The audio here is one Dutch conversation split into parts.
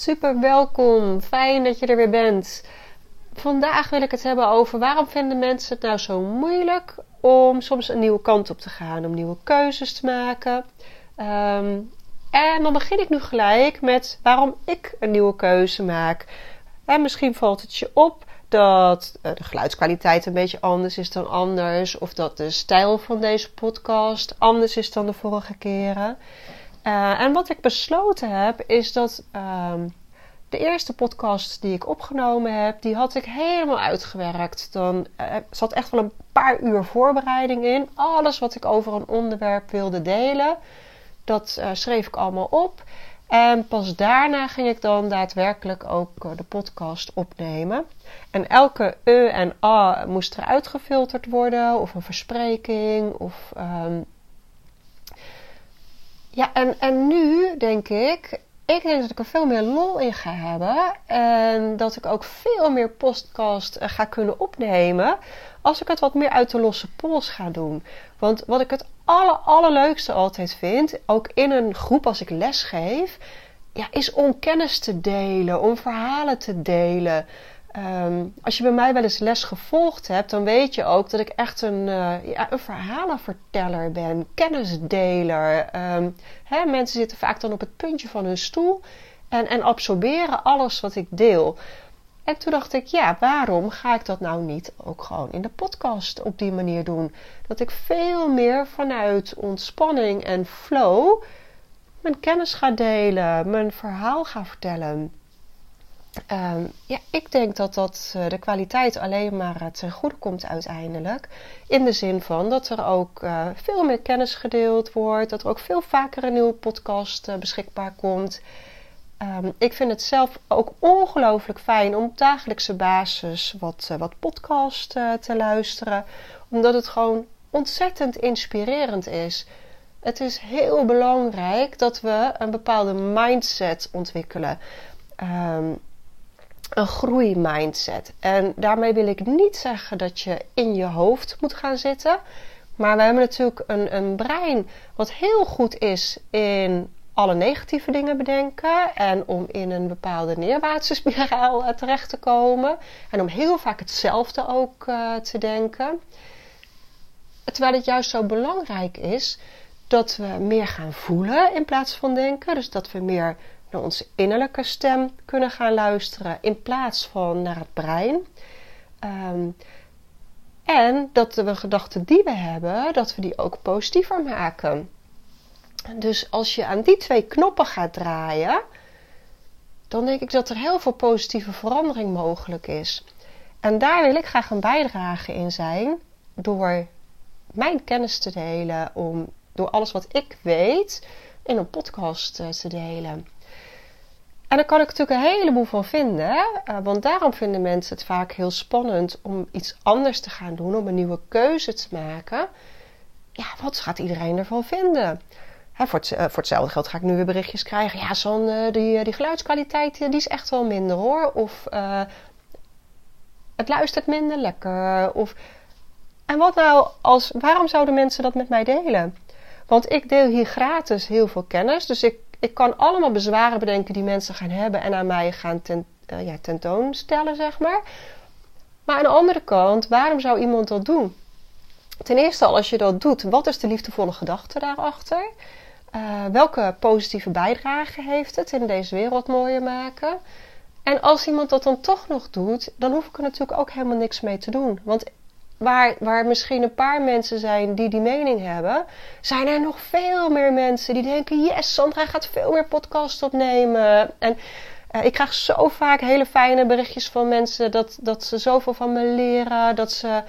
Super welkom, fijn dat je er weer bent. Vandaag wil ik het hebben over waarom vinden mensen het nou zo moeilijk om soms een nieuwe kant op te gaan, om nieuwe keuzes te maken. Ehm, en dan begin ik nu gelijk met waarom ik een nieuwe keuze maak. En misschien valt het je op dat eh, de geluidskwaliteit een beetje anders is dan anders, of dat de stijl van deze podcast anders is dan de vorige keren. Uh, en wat ik besloten heb, is dat um, de eerste podcast die ik opgenomen heb, die had ik helemaal uitgewerkt. Dan uh, zat echt wel een paar uur voorbereiding in. Alles wat ik over een onderwerp wilde delen, dat uh, schreef ik allemaal op. En pas daarna ging ik dan daadwerkelijk ook de podcast opnemen. En elke e en a moest er uitgefilterd worden, of een verspreking, of um, ja, en, en nu denk ik, ik denk dat ik er veel meer lol in ga hebben. En dat ik ook veel meer podcast eh, ga kunnen opnemen. Als ik het wat meer uit de losse pols ga doen. Want wat ik het aller, allerleukste altijd vind, ook in een groep als ik les geef, ja, is om kennis te delen, om verhalen te delen. Um, als je bij mij wel eens les gevolgd hebt, dan weet je ook dat ik echt een, ja, een verhalenverteller ben, kennisdeler. Um, mensen zitten vaak dan op het puntje van hun stoel en, en absorberen alles wat ik deel. En toen dacht ik, ja, waarom ga ik dat nou niet ook gewoon in de podcast op die manier doen? Dat ik veel meer vanuit ontspanning en flow mijn kennis ga delen, mijn verhaal ga vertellen. Um, ja, ik denk dat dat uh, de kwaliteit alleen maar uh, ten goede komt uiteindelijk. In de zin van dat er ook uh, veel meer kennis gedeeld wordt. Dat er ook veel vaker een nieuwe podcast beschikbaar komt. Um, ik vind het zelf ook ongelooflijk fijn om op dagelijkse basis wat, wat podcast te luisteren. Omdat het gewoon ontzettend inspirerend is. Het is heel belangrijk dat we een bepaalde mindset ontwikkelen. Um, een groeimindset. En daarmee wil ik niet zeggen dat je in je hoofd moet gaan zitten. Maar we hebben natuurlijk een, een brein wat heel goed is in alle negatieve dingen bedenken. En om in een bepaalde neerwaartse spiraal uh, terecht te komen. En om heel vaak hetzelfde ook uh, te denken. Terwijl het juist zo belangrijk is dat we meer gaan voelen in plaats van denken. Dus dat we meer naar onze innerlijke stem kunnen gaan luisteren in plaats van naar het brein. Um, en dat we gedachten die we hebben, dat we die ook positiever maken. Dus als je aan die twee knoppen gaat draaien, dan denk ik dat er heel veel positieve verandering mogelijk is. En daar wil ik graag een bijdrage in zijn door mijn kennis te delen, om door alles wat ik weet in een podcast eh, te delen. En daar kan ik natuurlijk een heleboel van vinden. Uh, want daarom vinden mensen het vaak heel spannend om iets anders te gaan doen, om een nieuwe keuze te maken. Ja, wat gaat iedereen ervan vinden? Hè, voor, uh, voor, hetzelfde geld ga ik nu weer berichtjes krijgen. Ja, uh, die, die geluidskwaliteit die is echt wel minder hoor. Of het luistert minder lekker. Of... En wat nou als, waarom zouden mensen dat met mij delen? Want ik deel hier gratis heel veel kennis. Dus ik ik kan allemaal bezwaren bedenken die mensen gaan hebben en aan mij gaan ten, uh, ja, tentoonstellen, zeg maar. Maar aan de andere kant, waarom zou iemand dat doen? Ten eerste al, als je dat doet, wat is de liefdevolle gedachte daarachter? Uh, welke positieve bijdrage heeft het in deze wereld mooier maken? En als iemand dat dan toch nog doet, dan hoef ik er natuurlijk ook helemaal niks mee te doen. Want waar, waar misschien een paar mensen zijn die die mening hebben, zijn er nog veel meer mensen die denken: yes, Sandra gaat veel meer podcasts opnemen. En uh, ik krijg zo vaak hele fijne berichtjes van mensen dat, dat ze zoveel van me leren, dat ze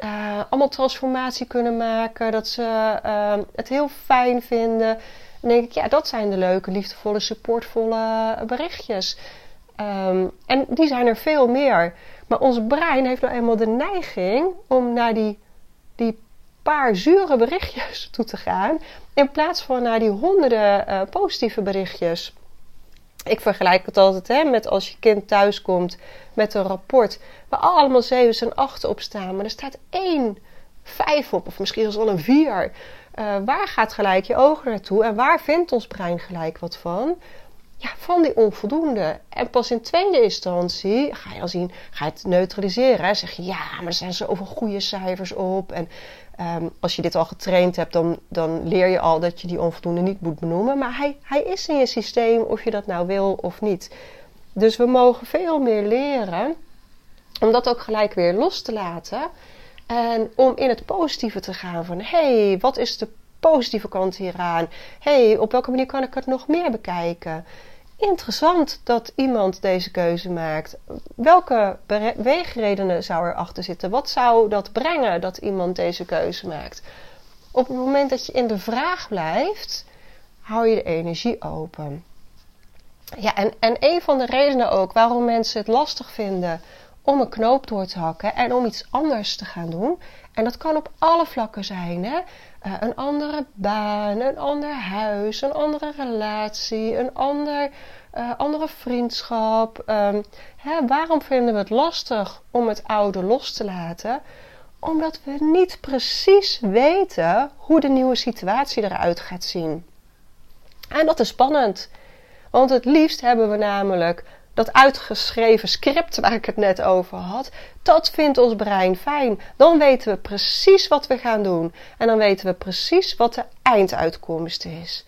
uh, allemaal transformatie kunnen maken, dat ze uh, het heel fijn vinden. Dan denk ik, ja, dat zijn de leuke, liefdevolle, supportvolle berichtjes. Um, en die zijn er veel meer. Maar ons brein heeft nou eenmaal de neiging om naar die, die paar zure berichtjes toe te gaan. In plaats van naar die honderden uh, positieve berichtjes. Ik vergelijk het altijd hè, met als je kind thuis komt met een rapport waar allemaal zevens en achten op staan. Maar er staat één vijf op, of misschien zelfs wel een vier. Uh, waar gaat gelijk je ogen naartoe en waar vindt ons brein gelijk wat van? Ja, van die onvoldoende. En pas in tweede instantie ga je al zien, ga je het neutraliseren. Hè? Zeg je, ja, maar er zijn zoveel goede cijfers op. En ehm, als je dit al getraind hebt, dan, dan leer je al dat je die onvoldoende niet moet benoemen. Maar hij, hij is in je systeem, of je dat nou wil of niet. Dus we mogen veel meer leren om dat ook gelijk weer los te laten. En om in het positieve te gaan van, hé, hey, wat is de positieve kant hieraan? hey, op welke manier kan ik het nog meer bekijken? Interessant dat iemand deze keuze maakt. Welke weegredenen zou erachter zitten? Wat zou dat brengen dat iemand deze keuze maakt? Op het moment dat je in de vraag blijft, hou je de energie open. Ja, en, en een van de redenen ook waarom mensen het lastig vinden om een knoop door te hakken en om iets anders te gaan doen. En dat kan op alle vlakken zijn. Hè? Uh, een andere baan, een ander huis, een andere relatie, een ander, uh, andere vriendschap. Um, hè, waarom vinden we het lastig om het oude los te laten? Omdat we niet precies weten hoe de nieuwe situatie eruit gaat zien. En dat is spannend. Want het liefst hebben we namelijk dat uitgeschreven script waar ik het net over had, dat vindt ons brein fijn. Dan weten we precies wat we gaan doen. En dan weten we precies wat de einduitkomst is.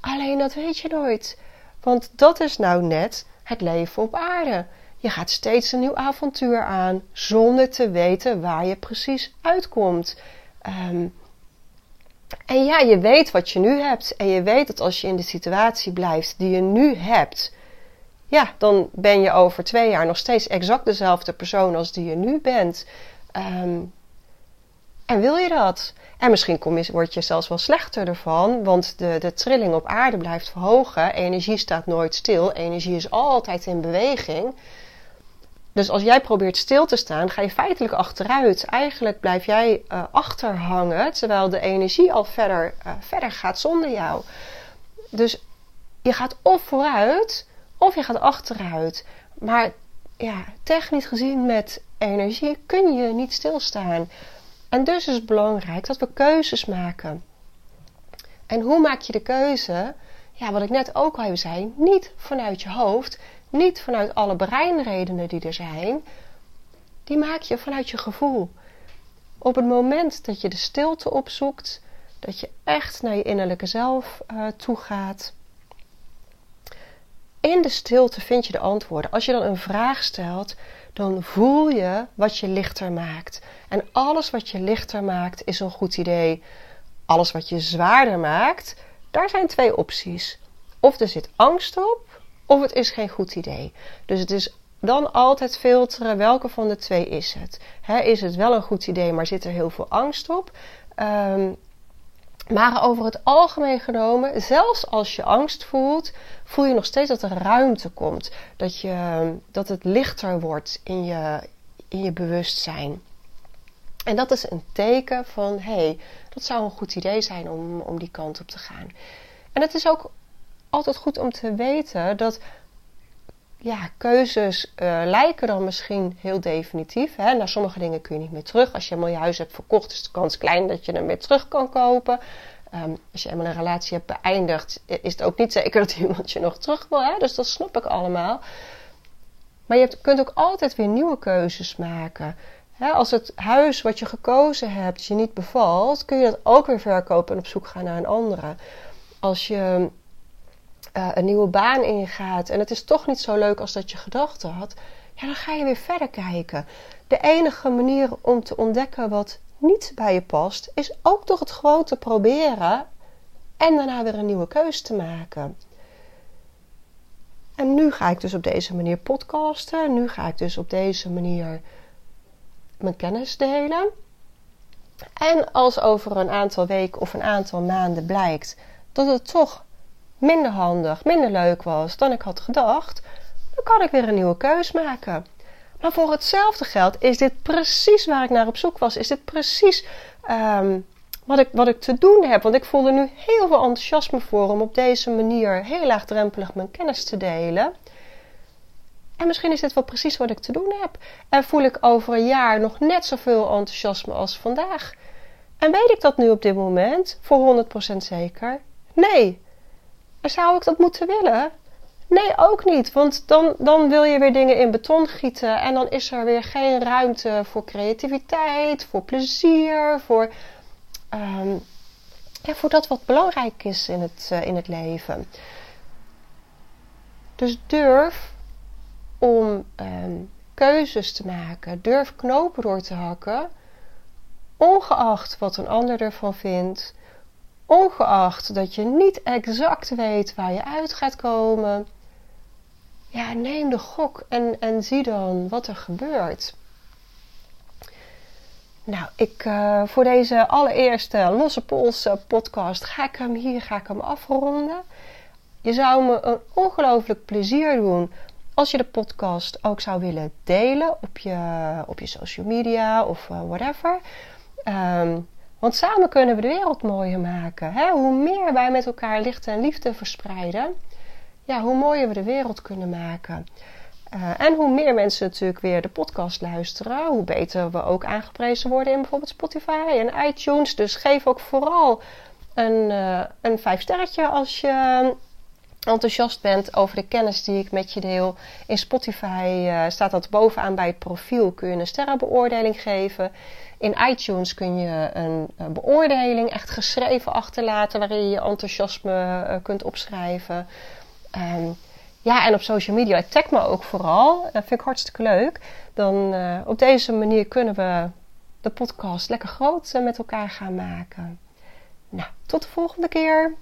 Alleen dat weet je nooit. Want dat is nou net het leven op aarde. Je gaat steeds een nieuw avontuur aan zonder te weten waar je precies uitkomt. Ehm, en ja, je weet wat je nu hebt. En je weet dat als je in de situatie blijft die je nu hebt, ja, dan ben je over twee jaar nog steeds exact dezelfde persoon als die je nu bent. Ehm, en wil je dat? En misschien kom word je zelfs wel slechter ervan, want de, de trilling op aarde blijft verhogen. Energie staat nooit stil, energie is altijd in beweging. Dus als jij probeert stil te staan, ga je feitelijk achteruit. Eigenlijk blijf jij uh, achterhangen, terwijl de energie al verder, uh, verder gaat zonder jou. Dus je gaat of vooruit, of je gaat achteruit. Maar ja, technisch gezien met energie kun je niet stilstaan. En dus is het belangrijk dat we keuzes maken. En hoe maak je de keuze? Ja, wat ik net ook al zei, niet vanuit je hoofd, niet vanuit alle breinredenen die er zijn. Die maak je vanuit je gevoel. Op het moment dat je de stilte opzoekt, dat je echt naar je innerlijke zelf uh, toe gaat, in de stilte vind je de antwoorden. Als je dan een vraag stelt, dan voel je wat je lichter maakt. En alles wat je lichter maakt is een goed idee. Alles wat je zwaarder maakt, daar zijn twee opties. Of er zit angst op, of het is geen goed idee. Dus het is dan altijd filteren welke van de twee is het. is het wel een goed idee, maar zit er heel veel angst op? Um, maar over het algemeen genomen, zelfs als je angst voelt, voel je nog steeds dat er ruimte komt. Dat, je, dat het lichter wordt in je, in je bewustzijn. En dat is een teken van, hé, hey, dat zou een goed idee zijn om, om die kant op te gaan. En het is ook altijd goed om te weten dat ja, keuzes uh, lijken dan misschien heel definitief. Hè? Sommige dingen kun je niet meer terug. Als je eenmaal je huis hebt verkocht, is de kans klein dat je hem weer terug kan kopen. Um, als je eenmaal een relatie hebt beëindigd, is het ook niet zeker dat iemand je nog terug wil. Hè? Dus dat snap ik allemaal. Maar je kunt ook altijd weer nieuwe keuzes maken. als het huis wat je gekozen hebt je niet bevalt, kun je dat ook weer verkopen en op zoek gaan naar een andere. Als je uh, een nieuwe baan ingaat en het is toch niet zo leuk als dat je gedacht had, ja, dan ga je weer verder kijken. De enige manier om te ontdekken wat niet bij je past, is ook toch het gewoon te proberen en daarna weer een nieuwe keus te maken. En nu ga ik dus op deze manier podcasten. Nu ga ik dus op deze manier mijn kennis delen. En als over een aantal weken of een aantal maanden blijkt dat het toch minder handig, minder leuk was dan ik had gedacht, dan kan ik weer een nieuwe keus maken. Maar voor hetzelfde geld is dit precies waar ik naar op zoek was. Is dit precies um, wat, ik, wat ik te doen heb. Want ik voel er nu heel veel enthousiasme voor om op deze manier heel laagdrempelig mijn kennis te delen. En misschien is dit wel precies wat ik te doen heb. En voel ik over een jaar nog net zoveel enthousiasme als vandaag. En weet ik dat nu op dit moment voor 100% zeker? Nee. Zou ik dat moeten willen? Nee, ook niet. Want dan, dan wil je weer dingen in beton gieten. En dan is er weer geen ruimte voor creativiteit, voor plezier, voor, ehm, ja, voor dat wat belangrijk is in het, uh, in het leven. Dus durf om um, keuzes te maken. Durf knopen door te hakken. Ongeacht wat een ander ervan vindt. Ongeacht dat je niet exact weet waar je uit gaat komen ja, neem de gok en, en zie dan wat er gebeurt. Nou, ik, uh, voor deze allereerste Losse Pols podcast ga ik hem hier ga ik hem afronden. Je zou me een ongelooflijk plezier doen als je de podcast ook zou willen delen op je, op je social media of uh, whatever. Um, want samen kunnen we de wereld mooier maken. Hè? Hoe meer wij met elkaar licht en liefde verspreiden, ja, hoe mooier we de wereld kunnen maken. Uh, en hoe meer mensen natuurlijk weer de podcast luisteren, hoe beter we ook aangeprezen worden in bijvoorbeeld Spotify en iTunes. Dus geef ook vooral een, uh, een vijf sterretje als je enthousiast bent over de kennis die ik met je deel. In Spotify uh, staat dat bovenaan bij het profiel. Kun je een sterrenbeoordeling geven. In iTunes kun je een, een beoordeling echt geschreven achterlaten waarin je je enthousiasme kunt opschrijven. Um, ja, en op social media, tag me ook vooral. Dat vind ik hartstikke leuk. Dan op deze manier kunnen we de podcast lekker groot met elkaar gaan maken. Nou, tot de volgende keer.